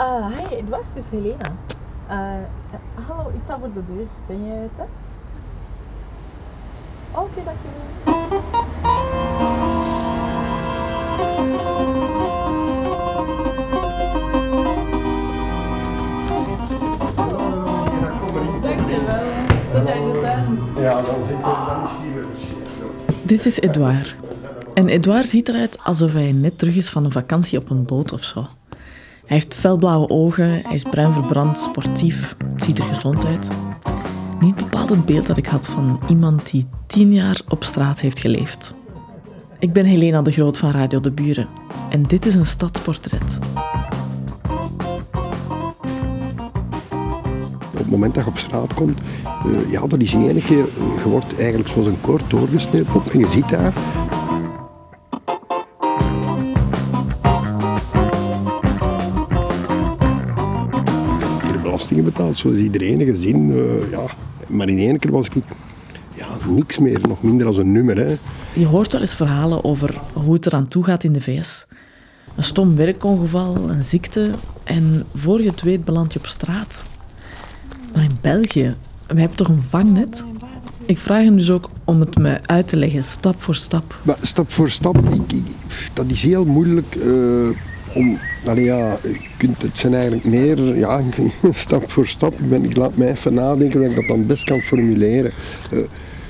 Uh, hi Edward, het is Helena. Uh, hallo, ik sta voor de deur. Ben je thuis? Oké, okay, dankjewel. Dit is Edouard. En Edouard ziet eruit alsof hij net terug is van een vakantie op een boot of zo. Hij heeft felblauwe ogen, hij is bruin verbrand, sportief, ziet er gezond uit. Niet bepaald het beeld dat ik had van iemand die tien jaar op straat heeft geleefd. Ik ben Helena de Groot van Radio De Buren en dit is een stadsportret. Op het moment dat je op straat komt, uh, ja, dat is in één keer, je wordt eigenlijk zoals een koord doorgesneden op en je ziet daar betaald, zoals iedereen, een gezin. Uh, ja. Maar in één keer was ik ja, niks meer, nog minder als een nummer. Hè. Je hoort wel eens verhalen over hoe het eraan toe gaat in de VS. Een stom werkongeval, een ziekte en voor je het weet beland je op straat. Maar in België, we hebben toch een vangnet? Ik vraag hem dus ook om het me uit te leggen, stap voor stap. Maar stap voor stap, ik, ik, dat is heel moeilijk uh, om... Allee, ja, het zijn eigenlijk meer ja, stap voor stap. Ik, ben, ik laat mij even nadenken hoe ik dat dan best kan formuleren. Uh,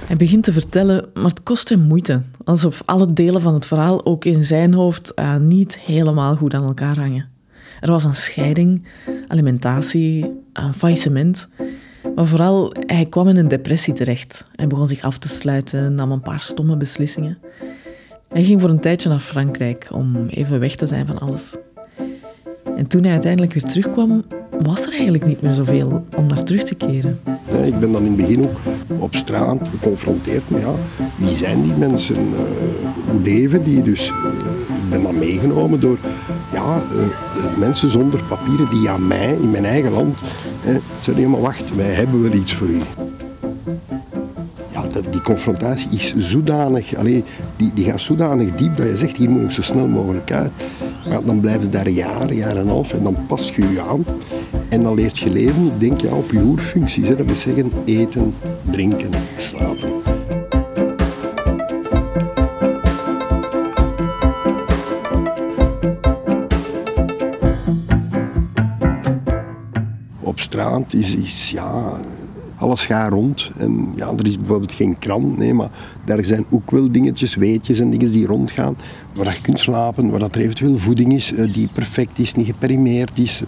hij begint te vertellen, maar het kost hem moeite. Alsof alle delen van het verhaal ook in zijn hoofd uh, niet helemaal goed aan elkaar hangen. Er was een scheiding, alimentatie, een faillissement. Maar vooral, hij kwam in een depressie terecht. Hij begon zich af te sluiten, nam een paar stomme beslissingen. Hij ging voor een tijdje naar Frankrijk om even weg te zijn van alles. En toen hij uiteindelijk weer terugkwam, was er eigenlijk niet meer zoveel om naar terug te keren. Ik ben dan in het begin ook op straat geconfronteerd met ja, wie zijn die mensen, uh, hoe leven die. Dus uh, ik ben dan meegenomen door ja, uh, mensen zonder papieren die aan mij in mijn eigen land zeiden, maar wacht, wij hebben wel iets voor u. Ja, dat, die confrontatie is zodanig, allee, die, die gaat zodanig diep dat je zegt, hier moet ik zo snel mogelijk uit. Maar dan blijf je daar jaren, jaren en half en dan pas je je aan. En dan leert je leven, denk ja, op je oerfuncties. Dat wil zeggen eten, drinken, slapen. Op straat is, is ja, alles gaat rond. En ja, er is bijvoorbeeld geen krant, nee, maar daar zijn ook wel dingetjes, weetjes en dingen die rondgaan. Waar je kunt slapen, waar dat er eventueel voeding is die perfect is, niet geperimeerd is.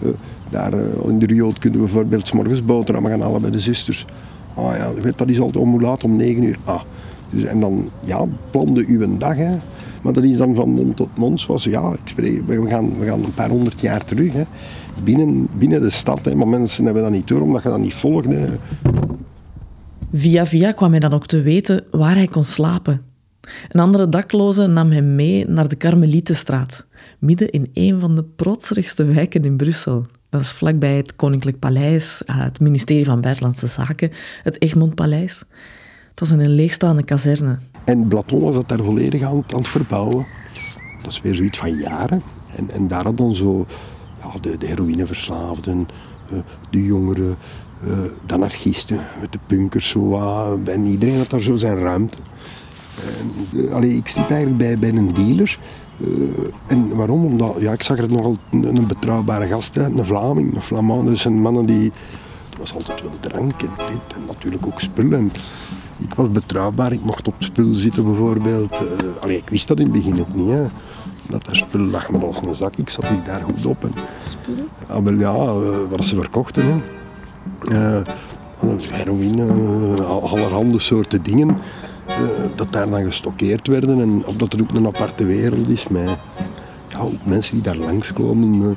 Daar in de Rioot kunnen we bijvoorbeeld s morgens boterhammen gaan halen bij de zusters. Ah ja, dat is altijd om laat, om negen uur. Ah. Dus, en dan, ja, plande een dag. Hè. Maar dat is dan van mond tot mond. Zoals, ja, we, gaan, we gaan een paar honderd jaar terug. Hè. Binnen, binnen de stad. Hè. Maar mensen hebben dat niet door, omdat je dat niet volgt. Hè. Via via kwam hij dan ook te weten waar hij kon slapen. Een andere dakloze nam hem mee naar de Karmelietenstraat, midden in een van de protserigste wijken in Brussel. Dat is vlakbij het Koninklijk Paleis, het ministerie van Buitenlandse Zaken, het Egmondpaleis. Het was een leegstaande kazerne. En Platon was dat daar volledig aan, aan het verbouwen. Dat is weer zoiets van jaren. En, en daar hadden zo ja, de, de heroïneverslaafden, de jongeren, de anarchisten, de punkers, zo, en iedereen had daar zo zijn ruimte. En, allee, ik sliep eigenlijk bij, bij een dealer. En waarom? Omdat ja, ik zag er nogal een, betrouwbare gast uit, een Vlaming, een Flamand. Dus een mannen die. Er was altijd wel drank en dit en natuurlijk ook spullen. Ik was betrouwbaar, ik mocht op spul zitten bijvoorbeeld. Uh, ik wist dat in het begin ook niet. Dat daar spul lag met als een zak, ik zat ik daar goed op. En, spul? Ja, wel, ja uh, wat ze verkochten. Hè. heroïne, allerhande soorten dingen. Uh, dat daar dan gestockeerd werden en of dat er ook een aparte wereld is met ja, ook mensen die daar langskomen. Uh,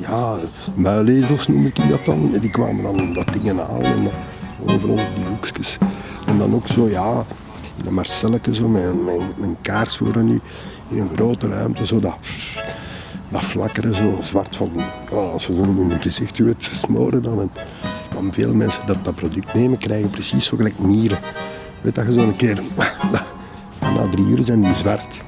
ja, muilezels noem ik dat dan. En die kwamen dan dat dingen halen en overal die hoekjes. En dan ook zo, ja, in een Marcelletje zo, met kaars voor nu, in een grote ruimte, zo dat, dat flakkeren, zo zwart van, oh, als ze zo in hun gezicht het smoren dan. En, dan veel mensen dat dat product nemen, krijgen precies zo gelijk mieren. Weet dat je zo'n keer, na drie uur zijn die zwart.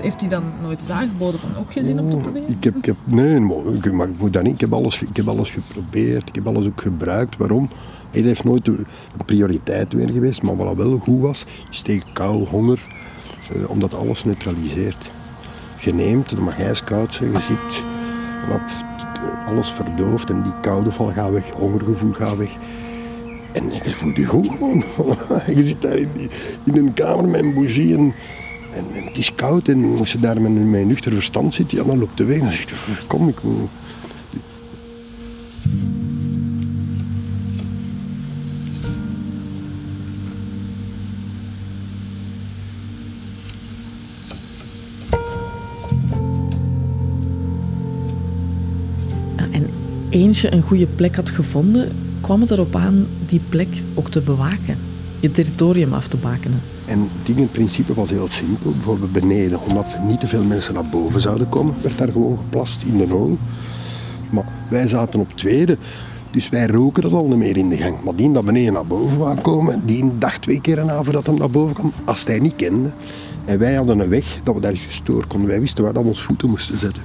Heeft hij dan nooit eens aangeboden van ook geen zin om te proberen? Ik heb, ik heb, nee, maar ik, maar ik moet dat niet. Ik heb, alles, ik heb alles geprobeerd. Ik heb alles ook gebruikt. Waarom? Hij heeft nooit een prioriteit weer geweest. Maar wat wel goed was, is tegen kou, honger. Eh, omdat alles neutraliseert. Je neemt, het mag ijskoud zijn, je ziet wat alles verdooft en die koude val gaat weg, hongergevoel gaat weg. En je voelt je goed gewoon. je zit daar in, in, een kamer met een bougie en, en, het is koud. En als je daar met, met een nuchter verstand zit, ja, dan loopt de weg. Dan kom, ik moet... eentje een goede plek had gevonden, kwam het erop aan die plek ook te bewaken. Je territorium af te bakenen. En principe was heel simpel. Bijvoorbeeld beneden, omdat niet te veel mensen naar boven zouden komen, werd daar gewoon geplast in de nood. Maar wij zaten op tweede, dus wij roken dat al niet meer in de gang. Maar die dat beneden naar boven wou komen, die dacht twee keer na voordat hij naar boven kwam, als hij niet kende. En wij hadden een weg dat we daar gestoord konden. Wij wisten waar we ons voeten moesten zetten.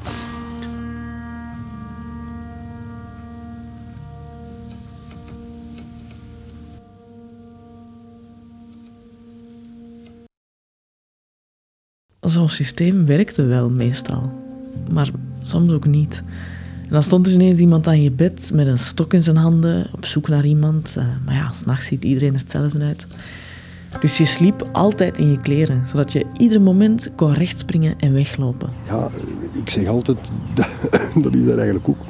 Zo'n systeem werkte wel meestal, maar soms ook niet. En dan stond er ineens iemand aan je bed met een stok in zijn handen, op zoek naar iemand. Eh, maar ja, s'nachts ziet iedereen er hetzelfde uit. Dus je sliep altijd in je kleren, zodat je ieder moment kon rechtspringen en weglopen. Ja, ik zeg altijd, dat, is daar eigenlijk ook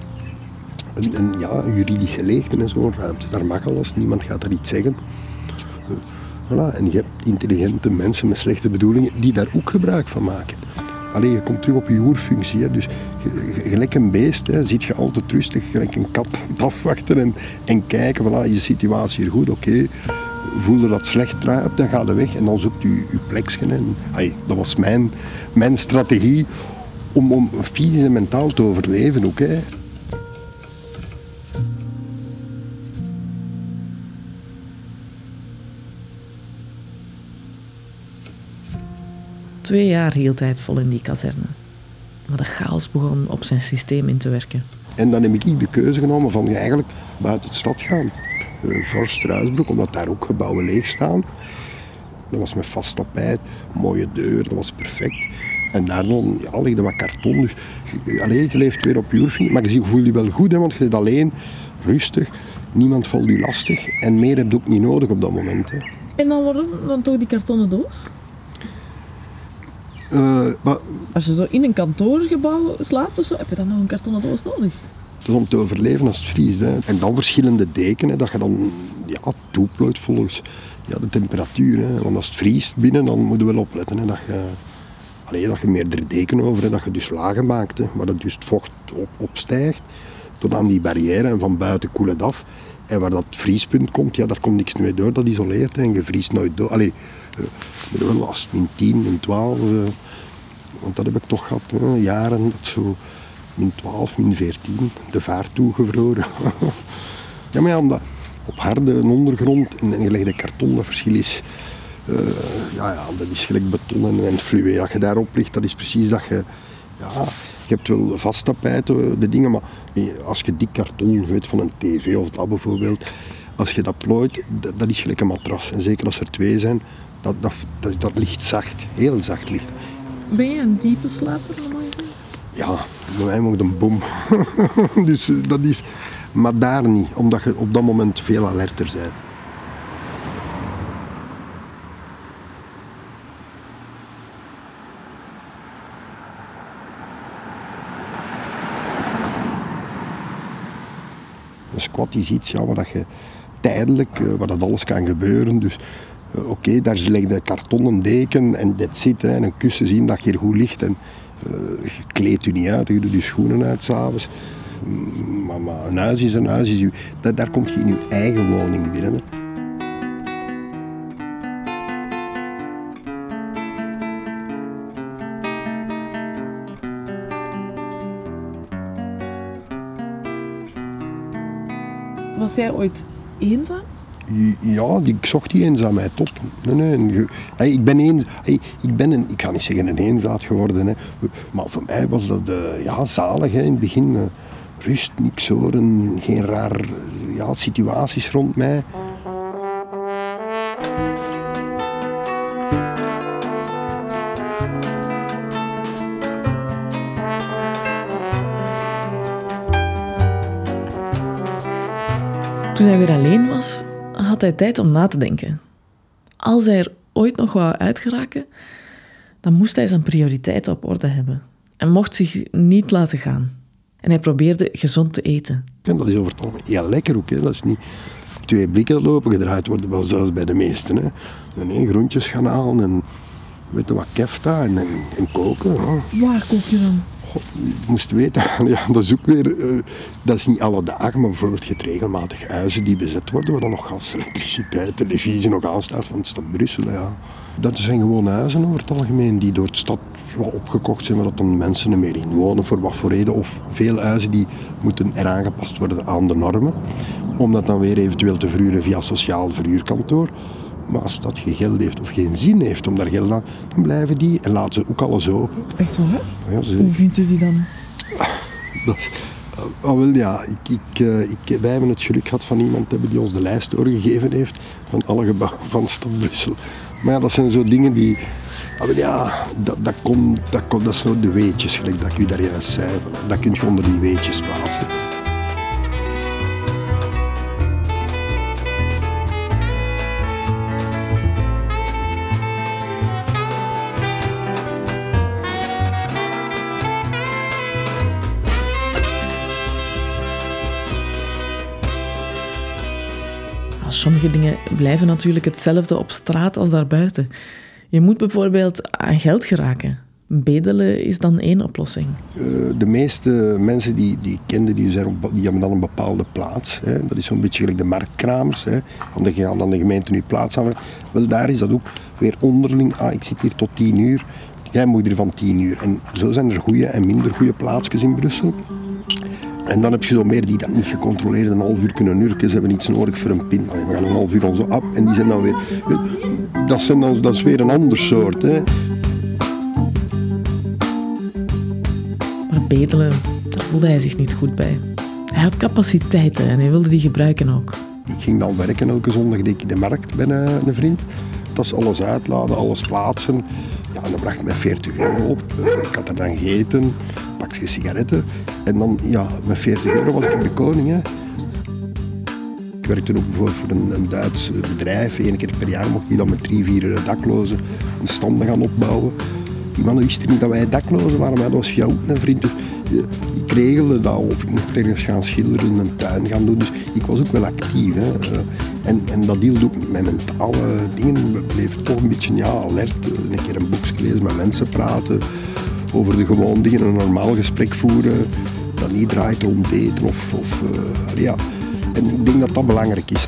een, een, ja, juridische leegte in zo'n ruimte. Daar mag alles, niemand gaat er iets zeggen. Voilà. En je hebt intelligente mensen met slechte bedoelingen die daar ook gebruik van maken. Alleen je komt terug op je oerfunctie. Hè. Dus gelijk een beest hè, zit je altijd rustig, gelijk een kat, afwachten en, en kijken. Voilà, is de situatie hier goed? Oké. Okay. Voelde dat slecht draait, dan gaat je weg en dan zoekt u je plekje. Dat was mijn, mijn strategie om, om fysisch en mentaal te overleven ook. Twee jaar hield hij het vol in die kazerne. Maar de chaos begon op zijn systeem in te werken. En dan heb ik de keuze genomen van eigenlijk buiten de stad gaan. Uh, voor Struisbroek, omdat daar ook gebouwen leeg staan. Dat was met vast tapijt, mooie deur, dat was perfect. En daar dan, ja, ligt er wat karton. Dus alleen, je leeft weer op je Maar je voelt je wel goed, hè, want je zit alleen, rustig. Niemand valt je lastig. En meer heb je ook niet nodig op dat moment. Hè. En dan waarom dan toch die kartonnen doos? Uh, maar, als je zo in een kantoorgebouw slaapt of zo, heb je dan nog een kartonnen doos nodig? Is om te overleven als het vriest. Hè. En dan verschillende dekenen, dat je dan ja, toeplooit volgens ja, de temperatuur. Hè. Want als het vriest binnen, dan moet je wel opletten. Hè, dat, je, allee, dat je meerdere dekenen over hebt, dat je dus lagen maakt. Hè, waar dat dus het vocht op, opstijgt. Tot aan die barrière en van buiten koelt het af. En waar dat vriespunt komt, ja, daar komt niks meer door. Dat isoleert en je vriest nooit door. Allee, uh, wel last, min 10, min 12. Uh, want dat heb ik toch gehad, jaren dat zo min 12, min 14, de vaart toegevroren. ja, maar ja, op harde ondergrond en, gelegde karton, dat verschil is. Uh, ja, ja, dat is gelijk beton en, en fluweel. Als je daarop ligt, dat is precies dat je. Ja, je hebt wel vast tapijten, de dingen, maar als je dik karton weet van een tv of dat bijvoorbeeld, als je dat plooit, dat, dat is gelijk een matras. En zeker als er twee zijn, dat, dat, dat, dat ligt zacht, heel zacht ligt. Ben je een diepe slaper? Ja, bij mij moet een bom. dus eh, dat is... Maar daar niet, omdat je op dat moment veel alerter bent. Een squat is iets ja, waar je tijdelijk, eh, waar dat alles kan gebeuren. Dus oké, okay, daar ligt een kartonnen deken en dat zit en een kussen zien dat je hier goed ligt. En, uh, je kleedt je niet uit, je doet je schoenen uit s'avonds. Mm, maar, maar, een huis is een huis. Is je, dat, daar kom je in je eigen woning binnen. Was jij ooit eenzaam? Ja, ik zocht die eenzaamheid op. Nee, nee, ik ben een, ik ben een, ik ga niet zeggen een eenzaad geworden, hè, maar voor mij was dat eh, ja, zalig hè, in het begin. eh, rust, niks horen, geen raar ja, situaties rond mij. Toen hij weer alleen was, had hij tijd om na te denken. Als hij er ooit nog wou uitgeraken, dan moest hij zijn prioriteiten op orde hebben. En mocht zich niet laten gaan. En hij probeerde gezond te eten. En dat is over het algemeen heel lekker ook. Hè. Dat is niet twee blikken lopen gedraaid worden, wel zelfs bij de meesten. Hè. Nee, groentjes gaan halen en weet je wat kefta en, en, en koken. Ja. Waar kook je dan? Moest weten, ja, dat is ook weer, eh, dat is niet alle dagen, maar bijvoorbeeld je regelmatig huizen die bezet worden, waar dan nog gas, elektriciteit, televisie nog aanstaat van de stad Brussel. Ja. Dat zijn gewoon huizen over het algemeen die door de stad opgekocht zijn, waar dat dan mensen er meer in wonen, voor wat voor reden. Of veel huizen die moeten eraan gepast worden aan de normen, om dat dan weer eventueel te verhuren via sociaal verhuurkantoor. Maar als dat geen geld heeft of geen zin heeft om daar geld aan, dan blijven die en laten ze ook alles open. Echt waar? Ja, ze- Hoe vindt u die dan? dat, ah, wel ja, ik, ik, eh, ik, wij hebben het geluk gehad van iemand hebben die ons de lijst doorgegeven heeft van alle gebouwen van stad Brussel. Maar ja, dat zijn zo dingen die, ah, wel ja, dat, dat, komt, dat, komt, dat zijn de weetjes, gelijk dat ik u daar juist zei. Dat kun je onder die weetjes plaatsen. Sommige dingen blijven natuurlijk hetzelfde op straat als daarbuiten. Je moet bijvoorbeeld aan geld geraken. Bedelen is dan één oplossing. Eh, de meeste mensen die, die ik kende, die, zijn die hebben dan een bepaalde plaats. Hè. Dat is zo'n beetje gelijk de marktkramers. Hè. Dan gaan dan de gemeente nu plaats aan. Wel, daar is dat ook weer onderling. Ah, ik zit hier tot tien uur. Jij moet hier van tien uur. En zo zijn er goede en minder goede plaatsjes in Brussel. En dan heb je zo meer die dat niet gecontroleerd een half uur kunnen nurken. Ze hebben iets nodig voor een pin. We gaan een half uur onze app en die zijn dan weer... Dat, zijn dan, dat is weer een ander soort. Hè. Maar bedelen, daar voelde hij zich niet goed bij. Hij had capaciteiten en hij wilde die gebruiken ook. Ik ging dan werken elke zondag deed ik de markt bij een, een vriend. Dat is alles uitladen, alles plaatsen. Ja, en dat bracht mij 40 euro op. Eh, Ik had er dan gegeten, sigaretten. En dan, ja, met 40 euro was ik de koning. Hè. Ik werkte ook bijvoorbeeld voor een, een Duits bedrijf. Eén keer per jaar mocht je dan met drie, vier daklozen een standen gaan opbouwen. Die mannen wisten niet dat wij daklozen waren, maar dat was ook een vriend. Dus ik regelde dat of ik mocht ergens gaan schilderen, een tuin gaan doen. Dus ik was ook wel actief. Hè. Eh, En, en dat hield ook met mijn mentale dingen. We bleven toch een beetje ja, alert. Eh, Een keer een boekje lezen, met mensen praten. Over de gewone dingen, een normaal gesprek voeren. Dat niet draait rond eten of... of eh, ja. En ik denk dat dat belangrijk is.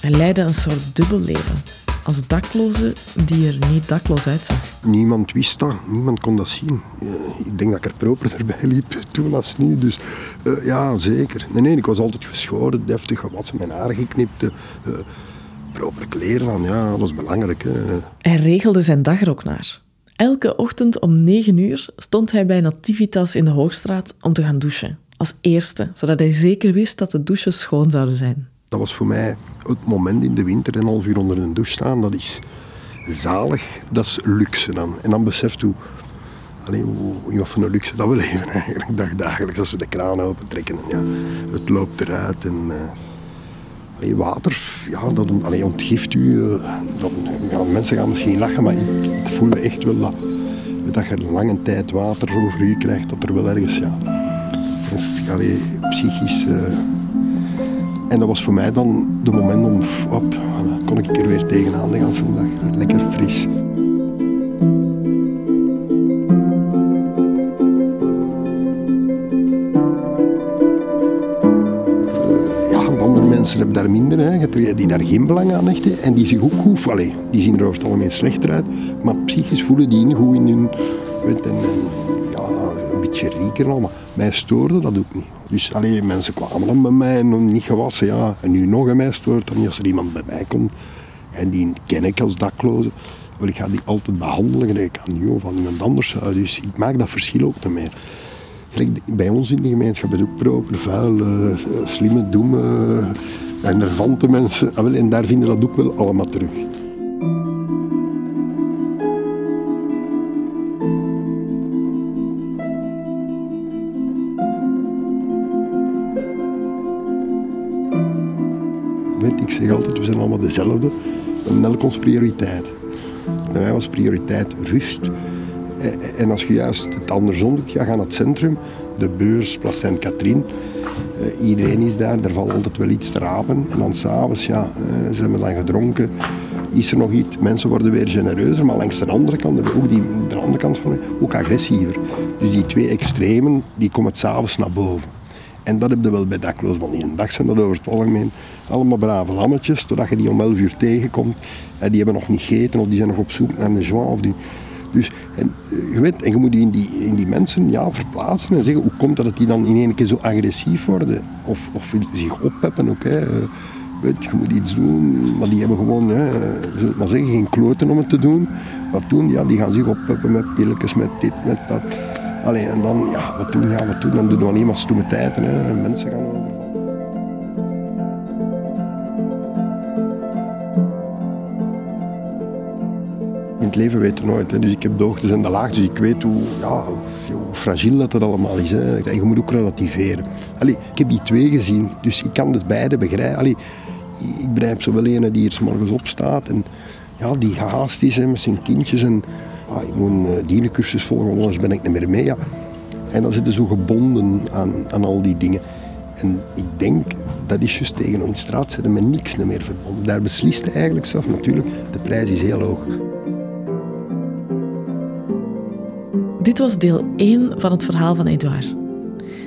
Hij leidde een soort dubbel leven. Als dakloze die er niet dakloos uitzag. Niemand wist dat, niemand kon dat zien. Eh, ik denk dat ik er proper erbij liep toen als nu. Dus eh, ja, zeker. Nee, nee, ik was altijd geschoren, deftig gewassen, mijn haar geknipt. eh, proper kleren aan, ja, dat is belangrijk. Hè. Hij regelde zijn dag er ook naar. Elke ochtend om 9 uur stond hij bij Nativitas in de Hoogstraat om te gaan douchen. Als eerste, zodat hij zeker wist dat de douches schoon zouden zijn. Dat was voor mij het moment in de winter, een half uur onder een douche staan, dat is zalig. Dat is luxe dan. En dan beseft hoe, allee, hoe, in wat voor een luxe dat we leven eigenlijk, dagdagelijks. Als we de kraan open trekken en ja, het loopt eruit en... eh, allee, water, ja, dat allee, ontgift u. eh, Dan gaan mensen gaan misschien lachen, maar ik, voelde echt wel dat, dat je lange tijd water over u krijgt, dat er wel ergens, ja, of, allee, psychisch... eh, en dat was voor mij dan de moment om, op, kon ik er weer tegenaan de hele dag. Lekker fris. Daar minder. Hè. Die daar geen belang aan hechten en die zich ook goed... Die zien er over het algemeen slechter uit, maar psychisch voelen die goed in hun... Weet, en, ja, een beetje rieker en al, maar mij stoorde dat ook niet. Dus alleen mensen kwamen dan bij mij en niet gewassen. Ja. En nu nog een mij stoort, dan als er iemand bij mij komt en die ken ik als dakloze, wil ik ga die altijd behandelen gelijk aan jou of aan iemand anders. Dus ik maak dat verschil ook niet meer. bij ons in de gemeenschap is ook proper, vuil, uh, slimme, domme uh, en mensen. Ah, en daar vinden we dat ook wel allemaal terug. ik zeg altijd, we zijn allemaal dezelfde. En ons prioriteit. Bij mij was prioriteit rust. Eh, eh, en als je juist het andersom doet, je gaat naar het centrum, de beurs, Place Saint-Catherine. Uh, iedereen is daar, er valt altijd wel iets te rapen. En dan s'avonds, ja, uh, ze hebben dan gedronken. Is er nog iets? Mensen worden weer genereuzer, maar langs de andere kant, ook die, de andere kant van ook agressiever. Dus die twee extremen, die komen s'avonds naar boven. En dat heb je wel bij dakloos, want in een dag zijn dat over het algemeen allemaal brave lammetjes, totdat je die om 11 uur tegenkomt. En die hebben nog niet gegeten of die zijn nog op zoek naar een joint. Of die, dus, en, eh, je weet, en je moet die in, die in die mensen ja, verplaatsen en zeggen hoe komt dat die dan in één keer zo agressief worden? Of, of zich oppeppen ook. Hè. Weet, je moet iets doen, maar die hebben gewoon, hè, maar zeggen, geen kloten om het te doen. Wat doen? Ja, die gaan zich oppeppen met pilletjes, met dit, met dat. Allee, en dan, ja, wat doen? Ja, wat doen? Dan doen we alleen maar tijden. Hè. Mensen gaan leven weet nooit. Hè. Dus ik heb de hoogtes en de laagtes. Dus ik weet hoe, ja, hoe fragiel dat, dat allemaal is. Hè. En je moet ook relativeren. Allee, ik heb die twee gezien, dus ik kan het beide begrijpen. Allee, ik begrijp zowel een die er morgens opstaat en ja, die gehaast is hè, met zijn kindjes. En, ah, ik moet een uh, dienencursus volgen, anders ben ik niet meer mee. Ja. En dan zitten zo gebonden aan, aan al die dingen. En ik denk, dat is juist tegen in straat zitten met niks meer verbonden. Daar beslist eigenlijk zelf natuurlijk, de prijs is heel hoog. Dit was deel 1 van het verhaal van Edouard.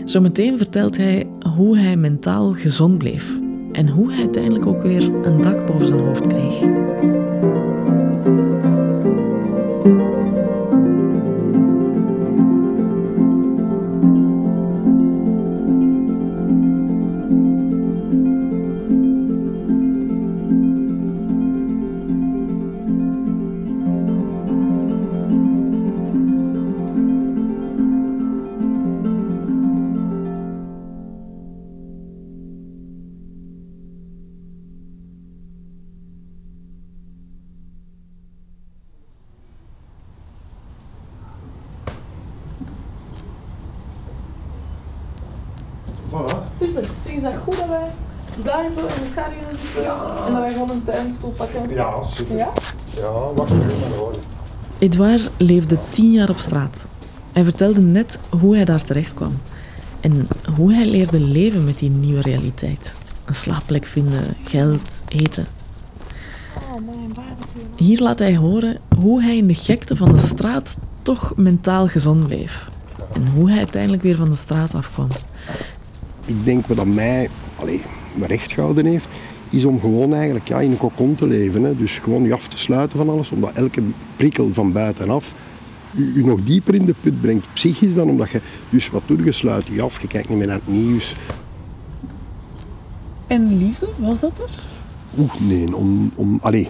Zometeen vertelt hij hoe hij mentaal gezond bleef en hoe hij uiteindelijk ook weer een dak boven zijn hoofd kreeg. Super. Zeg, is dat goed dat wij daar zo in de schaduw zitten ja. en dat wij gewoon een tuinstoel pakken? Ja, super. Ja, ja wacht even hoor. Edouard leefde tien jaar op straat. Hij vertelde net hoe hij daar terecht kwam. En hoe hij leerde leven met die nieuwe realiteit. Een slaapplek vinden, geld, eten. Hier laat hij horen hoe hij in de gekte van de straat toch mentaal gezond bleef. En hoe hij uiteindelijk weer van de straat afkwam ik denk wat aan mij allez, recht gehouden heeft, is om gewoon eigenlijk ja, in een kokon te leven. Hè. Dus gewoon je af te sluiten van alles, omdat elke prikkel van buitenaf je, nog dieper in de put brengt. Psychisch dan, omdat je, dus wat doe je, sluit je af, je kijkt niet meer naar het nieuws. En liefde, was dat er? Oeh, nee, om, om, allez,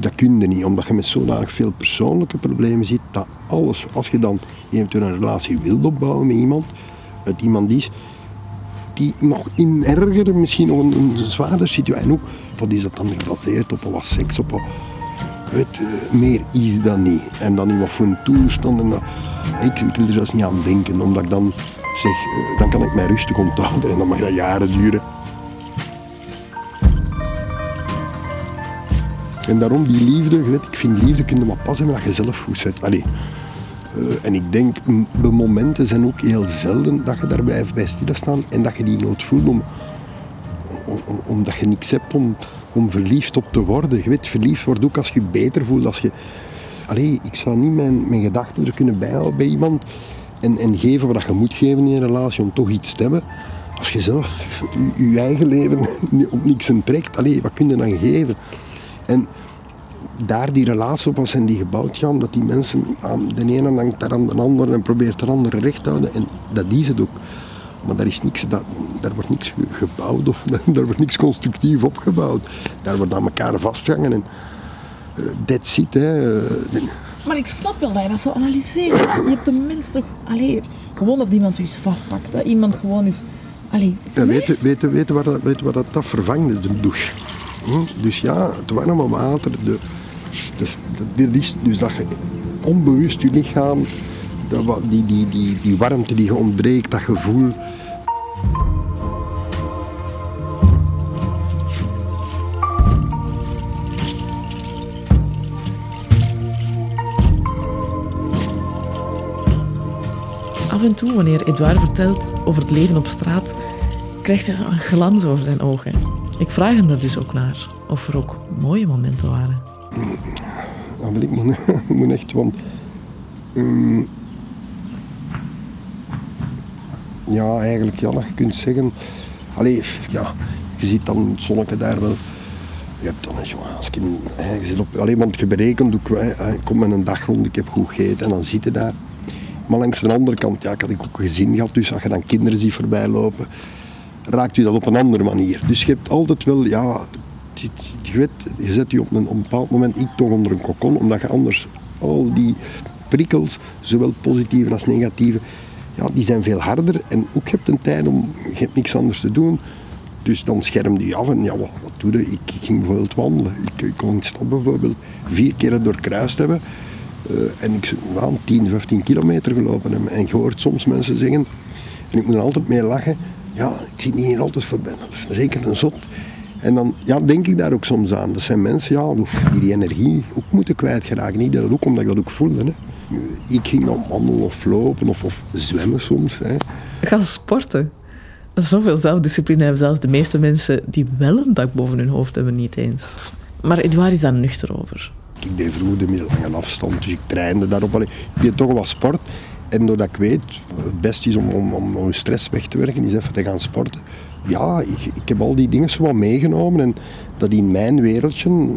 dat kun je niet, omdat je met zodanig veel persoonlijke problemen zit, dat alles, als je dan eventueel een relatie wilt opbouwen met iemand, het iemand is die nog in erger, misschien nog een, een zwaarder situatie. En ook, wat is dat dan gebaseerd op? Wat seks? Op weet, uh, meer is dat niet. En dan in wat voor een toestand. En ik, wil er zelfs niet aan denken, omdat ik dan zeg, uh, dan kan ik mij rustig onthouden en dan mag dat jaren duren. En daarom die liefde, ik vind liefde kun je maar pas hebben dat je zelf goed zet. Uh, en ik denk, de momenten zijn ook heel zelden dat je daar blijft bij stilstaan en dat je die nood voelt om, om, omdat je niks hebt om, om verliefd op te worden. Je weet, verliefd wordt ook als je je beter voelt. Als je, allee, ik zou niet mijn, mijn gedachten er kunnen bijhouden bij iemand en, en geven wat je moet geven in een relatie om toch iets te hebben. Als je zelf je, je eigen leven op niks trekt, allee, wat kun je dan geven? En daar die relatie op was en die gebouwd gaan, dat die mensen aan de ene hangt daar aan de andere en probeert de andere recht te houden. En dat is het ook. Maar daar, is niks, dat, daar wordt niks ge- gebouwd of daar wordt niks constructief opgebouwd. Daar wordt aan elkaar vastgehangen en eh, that's it. Hè. Eh, Maar ik snap wel dat je dat zo analyseert. Je hebt de mens toch... Allee, gewoon dat iemand eens vastpakt. Dat iemand gewoon is... Allee, Ja, weet, je- weet, je- weet, je waar dat, dat, dat vervangt? De douche. Hm? Dus ja, het warme water. De, dus, dit is dus dat je onbewust je lichaam, die, die, die, die warmte die je ontbreekt, dat gevoel. Af en toe, wanneer Edouard vertelt over het leven op straat, krijgt hij zo'n glans over zijn ogen. Ik vraag hem er dus ook naar, of er ook mooie momenten waren. Ja, maar ik moet, echt, want... ehm, ja, eigenlijk, ja, je kunt zeggen... Allee, ja, je ziet dan het zonnetje daar wel... Je hebt dan een hè, je zit op... Allee, want je ook, ik kom met een dag rond, ik heb goed gegeten en dan zit je daar. Maar langs de andere kant, ja, ik had ook een gezin gehad, dus als je dan kinderen ziet voorbij lopen, raakt u dat op een andere manier. Dus je hebt altijd wel, ja, je, weet, je zet je op een, een bepaald moment ik toch onder een kokon, omdat je anders al die prikkels, zowel positieve als negatieve, ja, die zijn veel harder. En ook je hebt een tijd om, je hebt niks anders te doen. Dus dan schermde je af en ja, wat, wat doe je? Ik ging bijvoorbeeld wandelen. Ik, ik kon de stad bijvoorbeeld vier keer doorkruist hebben. Eh, en ik nou, 10, 15 kilometer gelopen hebben. En je hoort soms mensen zeggen, en ik moet er altijd mee lachen, ja, ik zie me hier altijd voorbij. Zeker een zot. En dan ja, denk ik daar ook soms aan. Dat zijn mensen ja, die die energie ook moeten kwijtgeraken. Ik deed dat ook omdat ik dat ook voelde. Hè. Ik ging dan wandelen of lopen of, of zwemmen soms. Hè. Ga sporten. Zoveel zelfdiscipline hebben zelfs de meeste mensen die wel een dak boven hun hoofd hebben niet eens. Maar Edouard is daar nuchter over. Ik deed vroeger de middellange afstand, dus ik trainde daarop. Ik deed toch wat sport. En doordat ik weet, het beste is om, om, om, om stress weg te werken, is even te gaan sporten. Ja, ik, ik heb al die dingen zo wat meegenomen en dat in mijn wereldje,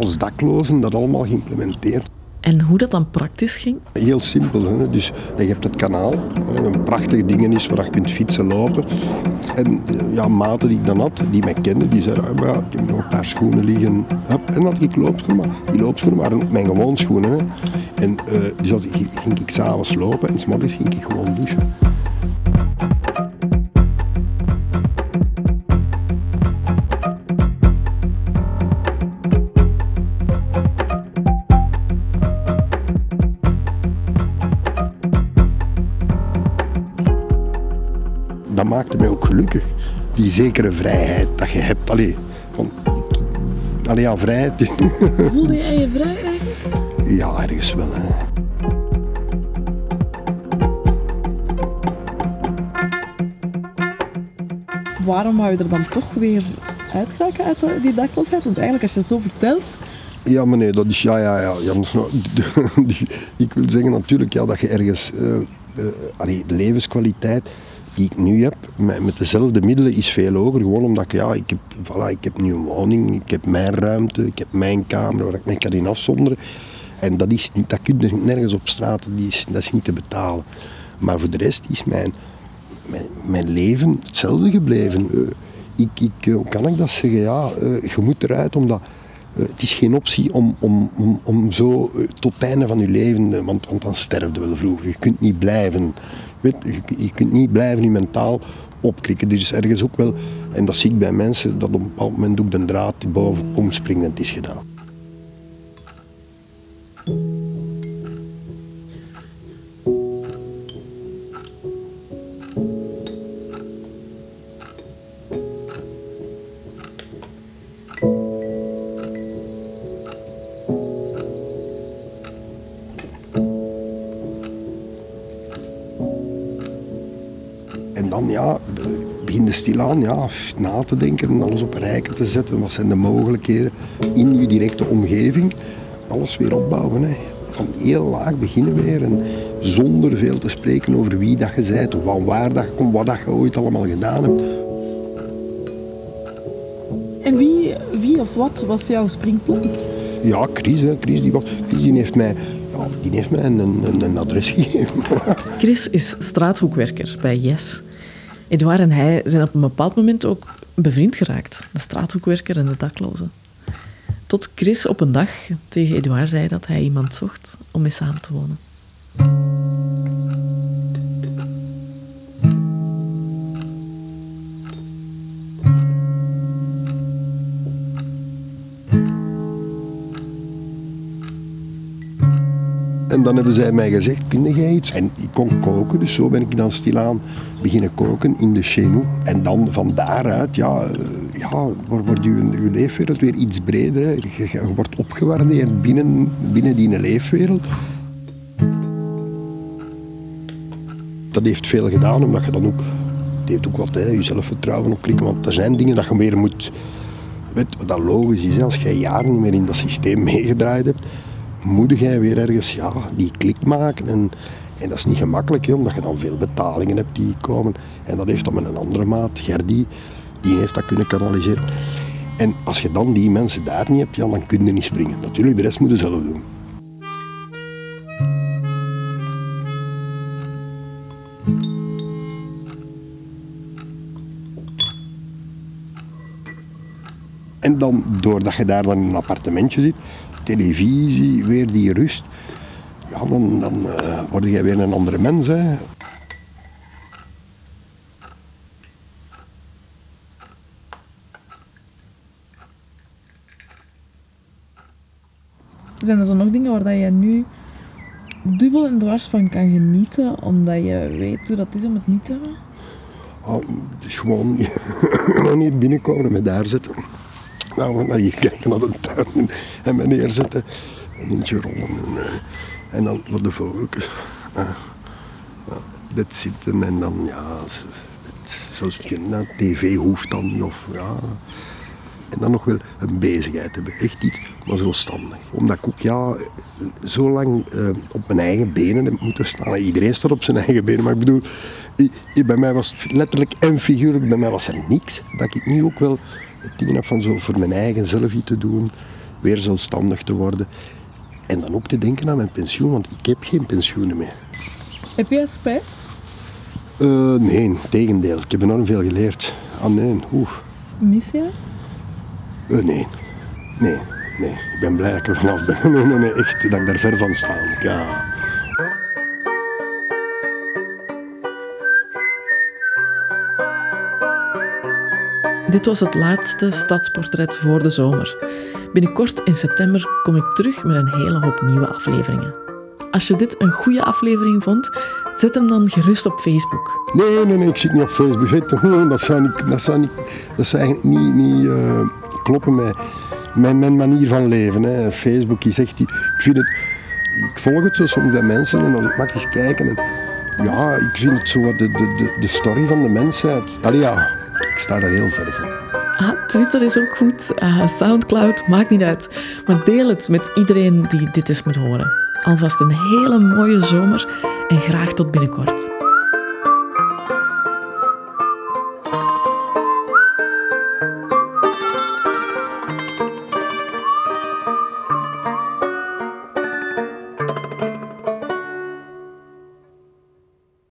als daklozen, dat allemaal geïmplementeerd. En hoe dat dan praktisch ging? Heel simpel. Hè? Dus je hebt het kanaal, een prachtig ding is waar je kunt fietsen, lopen. En eh, ja, maten die ik dan had, die mij kenden, die zeiden, ah, maar ja, ik heb nog een paar schoenen liggen. Hup, en dan had ik loopschoenen, maar die loopschoenen waren mijn gewoon schoenen. Hè? En eh, dus als, ging ik s'avonds lopen en s'morgens ging ik gewoon douchen. Zekere vrijheid dat je hebt. Allee, van, allee ja, vrijheid. voelde jij je vrij eigenlijk? ja, ergens wel. Hè. Waarom wou je er dan toch weer uitgeraken uit die dakloosheid? Want eigenlijk, als je het zo vertelt... Ja, maar nee, dat is ja, ja, ja. ik wil zeggen natuurlijk ja, dat je ergens allee, de levenskwaliteit die ik nu heb, met, met dezelfde middelen, is veel hoger. Gewoon omdat ik, ja, ik heb, voilà, ik heb nu een woning, ik heb mijn ruimte, ik heb mijn kamer waar ik mij kan in afzonderen. En dat, is, dat kun je nergens op straat, die is, dat is niet te betalen. Maar voor de rest is mijn, mijn, mijn leven hetzelfde gebleven. Eh, ik, ik, eh, hoe kan ik dat zeggen? Ja, eh, je moet eruit omdat het is geen optie om, om, om, om zo tot het einde van je leven, want, want dan sterf je wel vroeg. Je kunt niet blijven. Weet, je, kunt niet blijven je mentaal opkrikken. Er is ergens ook wel, en dat zie ik bij mensen, dat op een bepaald moment ook de draad boven omspringt en is gedaan. Stilaan ja, na te denken en alles op rijken te zetten. Wat zijn de mogelijkheden in je directe omgeving? Alles weer opbouwen. Hè. Van heel laag beginnen weer en zonder veel te spreken over wie dat je bent, of van waar dat je komt, wat dat je ooit allemaal gedaan hebt. En wie, wie of wat was jouw springplank? Ja, Chris, hè. Chris, die, was, Chris die heeft mij, ja, die heeft mij een, een, een adres gegeven. Chris is straathoekwerker bij Yes. Edouard en hij zijn op een bepaald moment ook bevriend geraakt. De straathoekwerker en de dakloze. Tot Chris op een dag tegen Edouard zei dat hij iemand zocht om mee samen te wonen. Dan hebben zij mij gezegd, kun jij iets? En ik kon koken, dus zo ben ik dan stilaan beginnen koken in de Chenou. En dan van daaruit, ja, eh, ja wordt je, je leefwereld weer iets breder. Je, je wordt opgewaardeerd binnen, binnen die leefwereld. Dat heeft veel gedaan, omdat je dan ook... Het heeft ook wat, hè, je zelfvertrouwen opklikken. Want er zijn dingen dat je meer moet... Weet, wat dat logisch is, als jij jaren niet meer in dat systeem meegedraaid hebt moet jij weer ergens ja, die klik maken. En, en dat is niet gemakkelijk, hè, omdat je dan veel betalingen hebt die komen. En dat heeft dan met een andere maat, Gerdy, die heeft dat kunnen kanaliseren. En als je dan die mensen daar niet hebt, ja, dan kun je niet springen. Natuurlijk, de rest moeten zelf doen. En dan, doordat je daar dan in een appartementje zit, televisie, weer die rust. Ja, dan, dan uh, word jij weer een andere mens. Hè. Zijn er zo nog dingen waar je nu dubbel en dwars van kan genieten, omdat je weet hoe dat is om het niet te hebben? Oh, het is gewoon niet binnenkomen en me daar zitten. Nou, naar hier kijken naar de tuin en me neerzetten. En eentje rollen. En, uh, en dan wat de vogeltjes. Uh, dit zitten en dan, ja, zoals geen tv hoeft dan niet. Of, ja. En dan nog wel een bezigheid hebben. Echt iets, maar zelfstandig. Omdat ik ook ja, zo lang uh, op mijn eigen benen heb moeten staan. Iedereen staat op zijn eigen benen. Maar ik bedoel, bij mij was het letterlijk en figuurlijk, bij mij was er niks. Dat ik nu ook wel het ding heb van zo voor mijn eigen zelf iets te doen. Weer zelfstandig te worden. En dan ook te denken aan mijn pensioen, want ik heb geen pensioenen meer. Heb jij spijt? Uh, nee, tegendeel. Ik heb enorm veel geleerd. Ah nee, oeh. Mis je het? Uh, nee. Nee, nee. Ik ben blij dat ik er vanaf ben. Nee, nee, nee, echt, dat ik daar ver van sta. Ja. Dit was het laatste stadsportret voor de zomer. Binnenkort in september kom ik terug met een hele hoop nieuwe afleveringen. Als je dit een goede aflevering vond, zet hem dan gerust op Facebook. Nee, nee, nee, ik zit niet op Facebook. Dat zou, niet, dat zou, niet, dat niet, uh, kloppen met, mijn manier van leven. Hè. Facebook is echt... Ik vind het... Ik volg het zo soms bij mensen en mag ik eens kijken. En, ja, ik vind het zo de, de, de, de story van de mensheid. Allee, ja, ik sta daar heel ver van. Ah, Twitter is ook goed. Uh, Soundcloud, maakt niet uit. Maar deel het met iedereen die dit eens moet horen. Alvast een hele mooie zomer en graag tot binnenkort.